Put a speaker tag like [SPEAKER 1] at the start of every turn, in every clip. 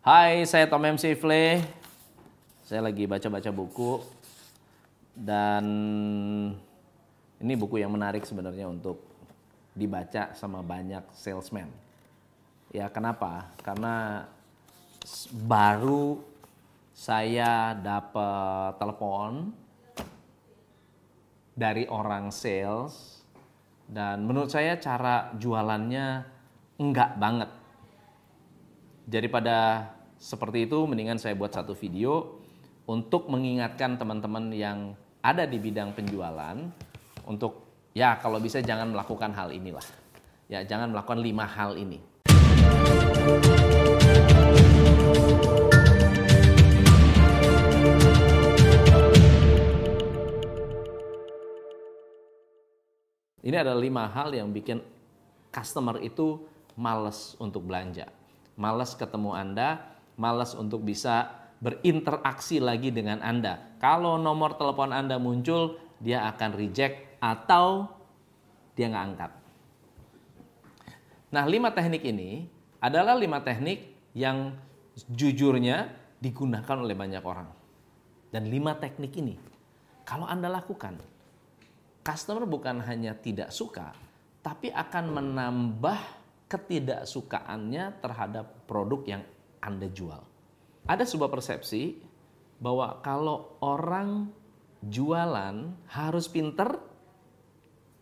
[SPEAKER 1] Hai, saya Tom M. Sifle. Saya lagi baca-baca buku dan ini buku yang menarik sebenarnya untuk dibaca sama banyak salesman. Ya, kenapa? Karena baru saya dapat telepon dari orang sales dan menurut saya cara jualannya enggak banget. Jadi pada seperti itu mendingan saya buat satu video untuk mengingatkan teman-teman yang ada di bidang penjualan untuk ya kalau bisa jangan melakukan hal inilah. Ya, jangan melakukan lima hal ini. Ini adalah lima hal yang bikin customer itu males untuk belanja. Males ketemu Anda, males untuk bisa berinteraksi lagi dengan Anda. Kalau nomor telepon Anda muncul, dia akan reject atau dia nggak angkat. Nah, lima teknik ini adalah lima teknik yang jujurnya digunakan oleh banyak orang. Dan lima teknik ini, kalau Anda lakukan, customer bukan hanya tidak suka, tapi akan menambah ketidaksukaannya terhadap produk yang Anda jual. Ada sebuah persepsi bahwa kalau orang jualan harus pinter,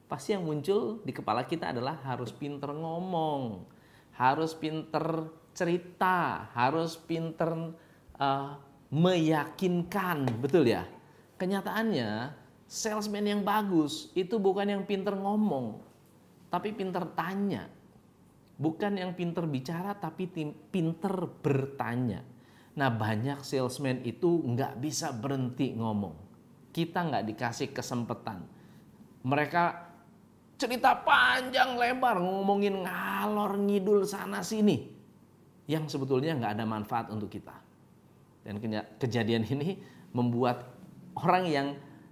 [SPEAKER 1] pasti yang muncul di kepala kita adalah harus pinter ngomong, harus pinter cerita, harus pinter uh, meyakinkan, betul ya? Kenyataannya salesman yang bagus itu bukan yang pinter ngomong, tapi pinter tanya. Bukan yang pinter bicara, tapi pinter bertanya. Nah banyak salesman itu nggak bisa berhenti ngomong. Kita nggak dikasih kesempatan. Mereka cerita panjang lebar ngomongin ngalor ngidul sana sini. Yang sebetulnya nggak ada manfaat untuk kita. Dan kejadian ini membuat orang yang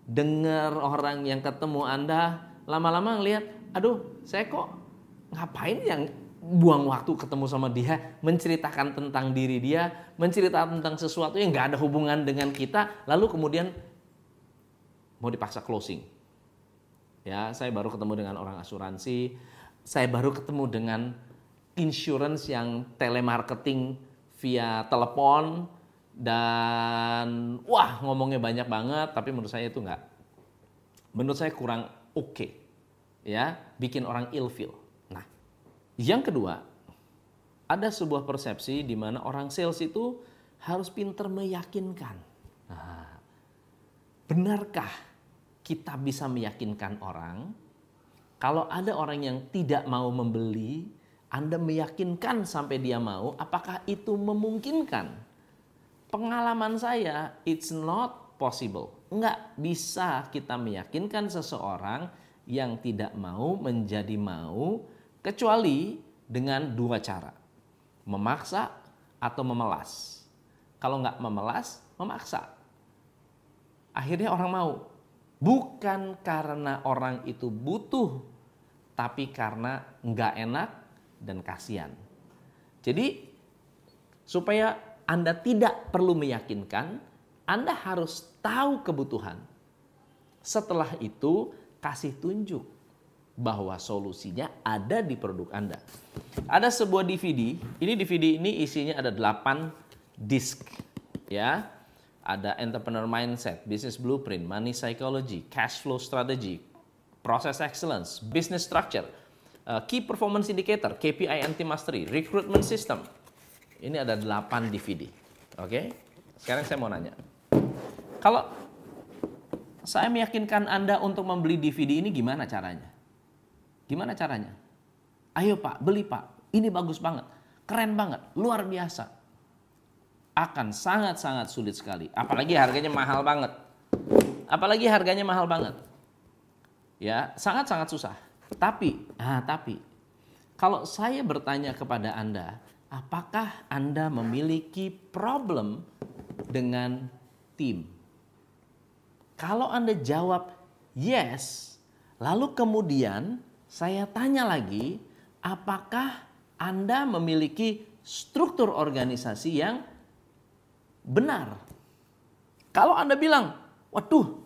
[SPEAKER 1] dengar orang yang ketemu Anda lama-lama ngelihat, aduh saya kok ngapain yang buang waktu ketemu sama dia, menceritakan tentang diri dia, menceritakan tentang sesuatu yang nggak ada hubungan dengan kita, lalu kemudian mau dipaksa closing. Ya, saya baru ketemu dengan orang asuransi, saya baru ketemu dengan insurance yang telemarketing via telepon, dan wah ngomongnya banyak banget tapi menurut saya itu enggak menurut saya kurang oke okay, ya bikin orang ilfeel nah yang kedua ada sebuah persepsi di mana orang sales itu harus pinter meyakinkan. Nah, benarkah kita bisa meyakinkan orang? Kalau ada orang yang tidak mau membeli anda meyakinkan sampai dia mau apakah itu memungkinkan? Pengalaman saya it's not possible. Enggak bisa kita meyakinkan seseorang yang tidak mau menjadi mau kecuali dengan dua cara. Memaksa atau memelas. Kalau enggak memelas, memaksa. Akhirnya orang mau. Bukan karena orang itu butuh, tapi karena enggak enak dan kasihan. Jadi supaya anda tidak perlu meyakinkan, Anda harus tahu kebutuhan. Setelah itu, kasih tunjuk bahwa solusinya ada di produk Anda. Ada sebuah DVD, ini DVD ini isinya ada 8 disk ya. Ada entrepreneur mindset, business blueprint, money psychology, cash flow strategy, process excellence, business structure, uh, key performance indicator, KPI anti mastery, recruitment system, ini ada 8 DVD. Oke? Sekarang saya mau nanya. Kalau saya meyakinkan Anda untuk membeli DVD ini gimana caranya? Gimana caranya? Ayo Pak, beli Pak. Ini bagus banget. Keren banget. Luar biasa. Akan sangat-sangat sulit sekali. Apalagi harganya mahal banget. Apalagi harganya mahal banget. Ya, sangat-sangat susah. Tapi, ah tapi, kalau saya bertanya kepada Anda, apakah Anda memiliki problem dengan tim? Kalau Anda jawab yes, lalu kemudian saya tanya lagi, apakah Anda memiliki struktur organisasi yang benar. Kalau Anda bilang, waduh,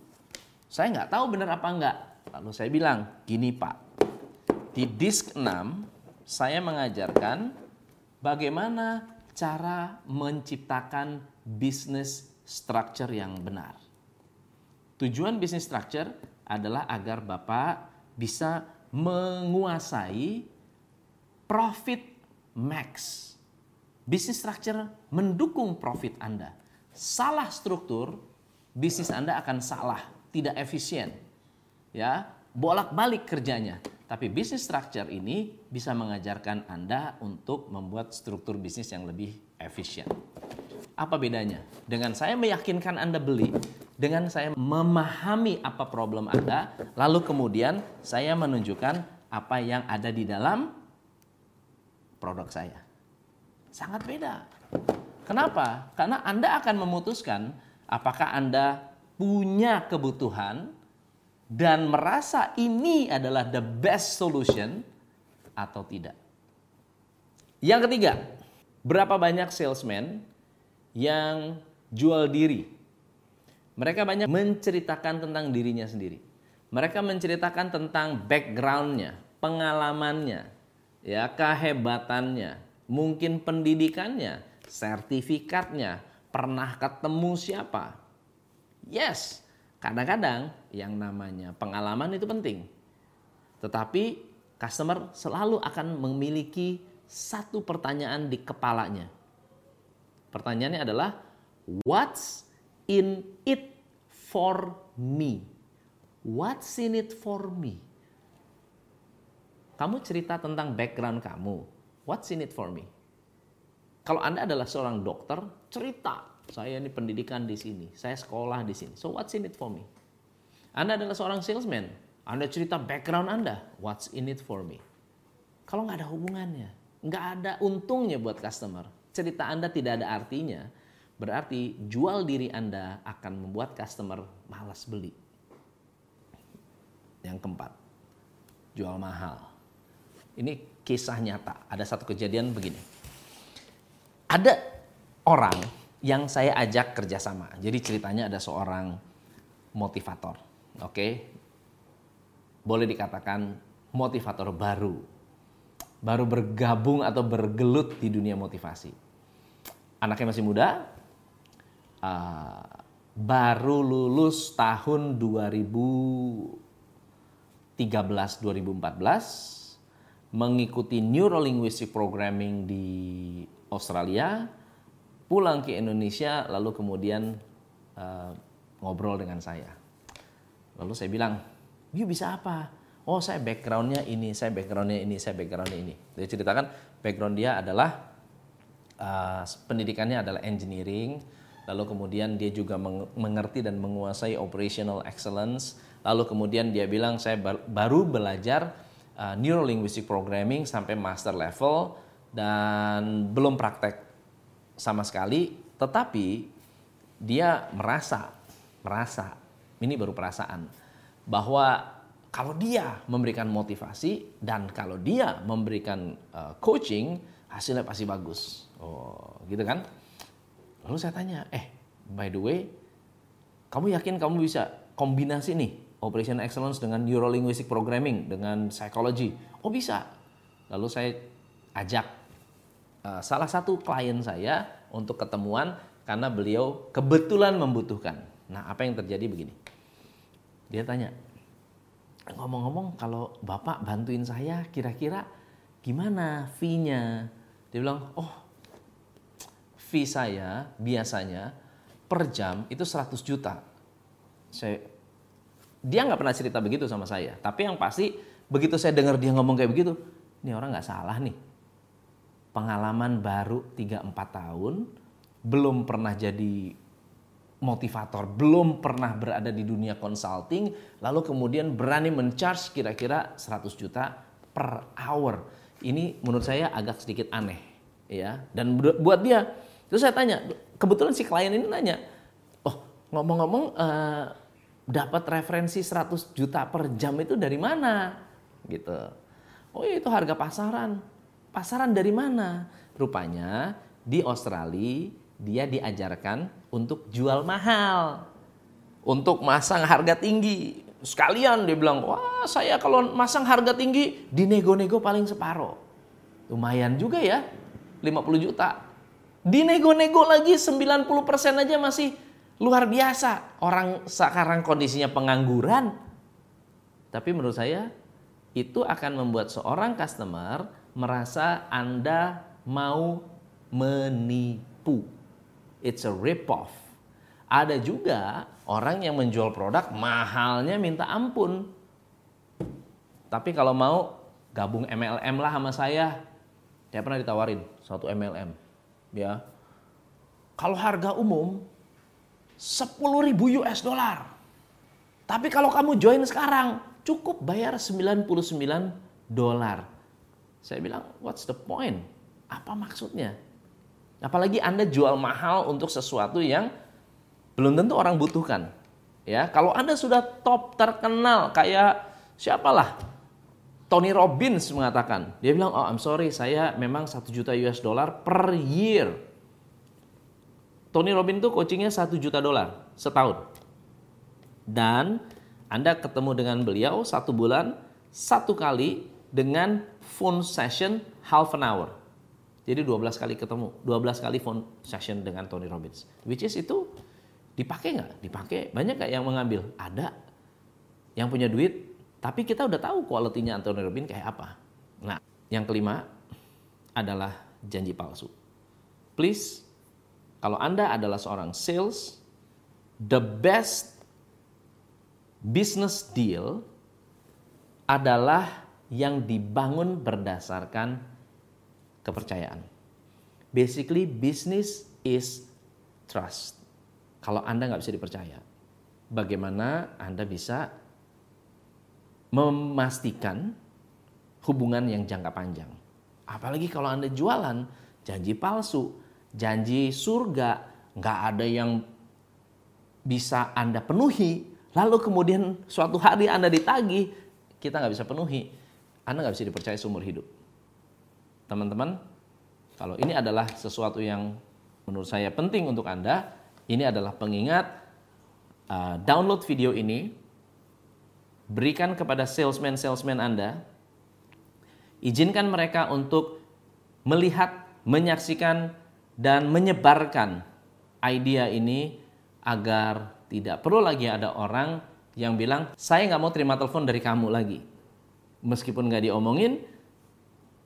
[SPEAKER 1] saya nggak tahu benar apa enggak. Lalu saya bilang, gini Pak, di disk 6 saya mengajarkan bagaimana cara menciptakan bisnis structure yang benar. Tujuan bisnis structure adalah agar Bapak bisa menguasai profit max. Bisnis structure mendukung profit Anda. Salah struktur, bisnis Anda akan salah, tidak efisien. Ya, bolak-balik kerjanya. Tapi bisnis structure ini bisa mengajarkan Anda untuk membuat struktur bisnis yang lebih efisien. Apa bedanya? Dengan saya meyakinkan Anda beli, dengan saya memahami apa problem Anda, lalu kemudian saya menunjukkan apa yang ada di dalam produk saya. Sangat beda. Kenapa? Karena Anda akan memutuskan apakah Anda punya kebutuhan dan merasa ini adalah the best solution atau tidak. Yang ketiga, berapa banyak salesman yang jual diri? Mereka banyak menceritakan tentang dirinya sendiri. Mereka menceritakan tentang backgroundnya, pengalamannya, ya kehebatannya, mungkin pendidikannya, sertifikatnya, pernah ketemu siapa. Yes, Kadang-kadang yang namanya pengalaman itu penting. Tetapi customer selalu akan memiliki satu pertanyaan di kepalanya. Pertanyaannya adalah what's in it for me? What's in it for me? Kamu cerita tentang background kamu. What's in it for me? Kalau Anda adalah seorang dokter, cerita saya ini pendidikan di sini, saya sekolah di sini. So what's in it for me? Anda adalah seorang salesman. Anda cerita background Anda. What's in it for me? Kalau nggak ada hubungannya, nggak ada untungnya buat customer. Cerita Anda tidak ada artinya. Berarti jual diri Anda akan membuat customer malas beli. Yang keempat, jual mahal. Ini kisah nyata. Ada satu kejadian begini. Ada orang yang saya ajak kerjasama. Jadi ceritanya ada seorang motivator, oke? Okay? Boleh dikatakan motivator baru, baru bergabung atau bergelut di dunia motivasi. Anaknya masih muda, uh, baru lulus tahun 2013-2014, mengikuti Neurolinguistic Programming di Australia, pulang ke Indonesia lalu kemudian uh, ngobrol dengan saya. Lalu saya bilang, "You bisa apa?" "Oh, saya backgroundnya ini, saya backgroundnya ini, saya backgroundnya ini." Dia ceritakan background dia adalah uh, pendidikannya adalah engineering, lalu kemudian dia juga mengerti dan menguasai operational excellence. Lalu kemudian dia bilang, "Saya baru belajar uh, neurolinguistic programming sampai master level dan belum praktek sama sekali, tetapi dia merasa, merasa, ini baru perasaan, bahwa kalau dia memberikan motivasi dan kalau dia memberikan uh, coaching, hasilnya pasti bagus. Oh, gitu kan? Lalu saya tanya, eh, by the way, kamu yakin kamu bisa kombinasi nih operation excellence dengan neurolinguistic programming dengan psychology? Oh bisa. Lalu saya ajak uh, salah satu klien saya untuk ketemuan karena beliau kebetulan membutuhkan. Nah, apa yang terjadi begini? Dia tanya, ngomong-ngomong kalau Bapak bantuin saya kira-kira gimana fee-nya? Dia bilang, oh fee saya biasanya per jam itu 100 juta. Saya, dia nggak pernah cerita begitu sama saya. Tapi yang pasti begitu saya dengar dia ngomong kayak begitu, ini orang nggak salah nih pengalaman baru 3-4 tahun, belum pernah jadi motivator, belum pernah berada di dunia consulting, lalu kemudian berani mencharge kira-kira 100 juta per hour. Ini menurut saya agak sedikit aneh, ya. Dan buat dia, terus saya tanya, kebetulan si klien ini nanya, oh ngomong-ngomong uh, dapat referensi 100 juta per jam itu dari mana? Gitu. Oh itu harga pasaran pasaran dari mana? Rupanya di Australia dia diajarkan untuk jual mahal. Untuk masang harga tinggi. Sekalian dia bilang, wah saya kalau masang harga tinggi dinego-nego paling separuh. Lumayan juga ya, 50 juta. Dinego-nego lagi 90% aja masih luar biasa. Orang sekarang kondisinya pengangguran. Tapi menurut saya itu akan membuat seorang customer merasa Anda mau menipu. It's a rip-off. Ada juga orang yang menjual produk mahalnya minta ampun. Tapi kalau mau gabung MLM lah sama saya, saya pernah ditawarin satu MLM. Ya, kalau harga umum 10 ribu US dollar. Tapi kalau kamu join sekarang, cukup bayar 99 dolar. Saya bilang, what's the point? Apa maksudnya? Apalagi Anda jual mahal untuk sesuatu yang belum tentu orang butuhkan. Ya, kalau Anda sudah top terkenal kayak siapalah Tony Robbins mengatakan, dia bilang, oh I'm sorry, saya memang satu juta US dollar per year. Tony Robbins itu coachingnya satu juta dolar setahun. Dan Anda ketemu dengan beliau satu bulan, satu kali dengan phone session half an hour. Jadi 12 kali ketemu, 12 kali phone session dengan Tony Robbins. Which is itu dipakai nggak? Dipakai. Banyak nggak yang mengambil? Ada. Yang punya duit, tapi kita udah tahu kualitinya Tony Robbins kayak apa. Nah, yang kelima adalah janji palsu. Please, kalau Anda adalah seorang sales, the best business deal adalah yang dibangun berdasarkan kepercayaan. Basically, business is trust. Kalau Anda nggak bisa dipercaya, bagaimana Anda bisa memastikan hubungan yang jangka panjang? Apalagi kalau Anda jualan janji palsu, janji surga, nggak ada yang bisa Anda penuhi, lalu kemudian suatu hari Anda ditagih, kita nggak bisa penuhi, Anda nggak bisa dipercaya seumur hidup. Teman-teman, kalau ini adalah sesuatu yang menurut saya penting untuk Anda, ini adalah pengingat uh, download video ini, berikan kepada salesman-salesman Anda, izinkan mereka untuk melihat, menyaksikan, dan menyebarkan idea ini agar tidak perlu lagi ada orang yang bilang, saya nggak mau terima telepon dari kamu lagi. Meskipun nggak diomongin,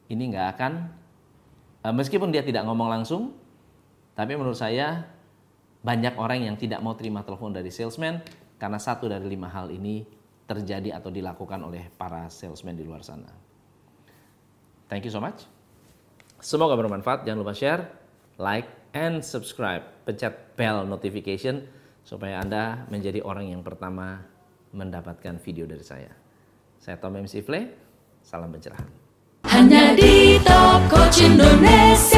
[SPEAKER 1] ini nggak akan uh, meskipun dia tidak ngomong langsung, tapi menurut saya banyak orang yang tidak mau terima telepon dari salesman karena satu dari lima hal ini terjadi atau dilakukan oleh para salesman di luar sana. Thank you so much. Semoga bermanfaat. Jangan lupa share, like, and subscribe. Pencet bell notification supaya Anda menjadi orang yang pertama mendapatkan video dari saya. Saya Tom MC Fle, salam pencerahan.
[SPEAKER 2] Hanya di Top Coach Indonesia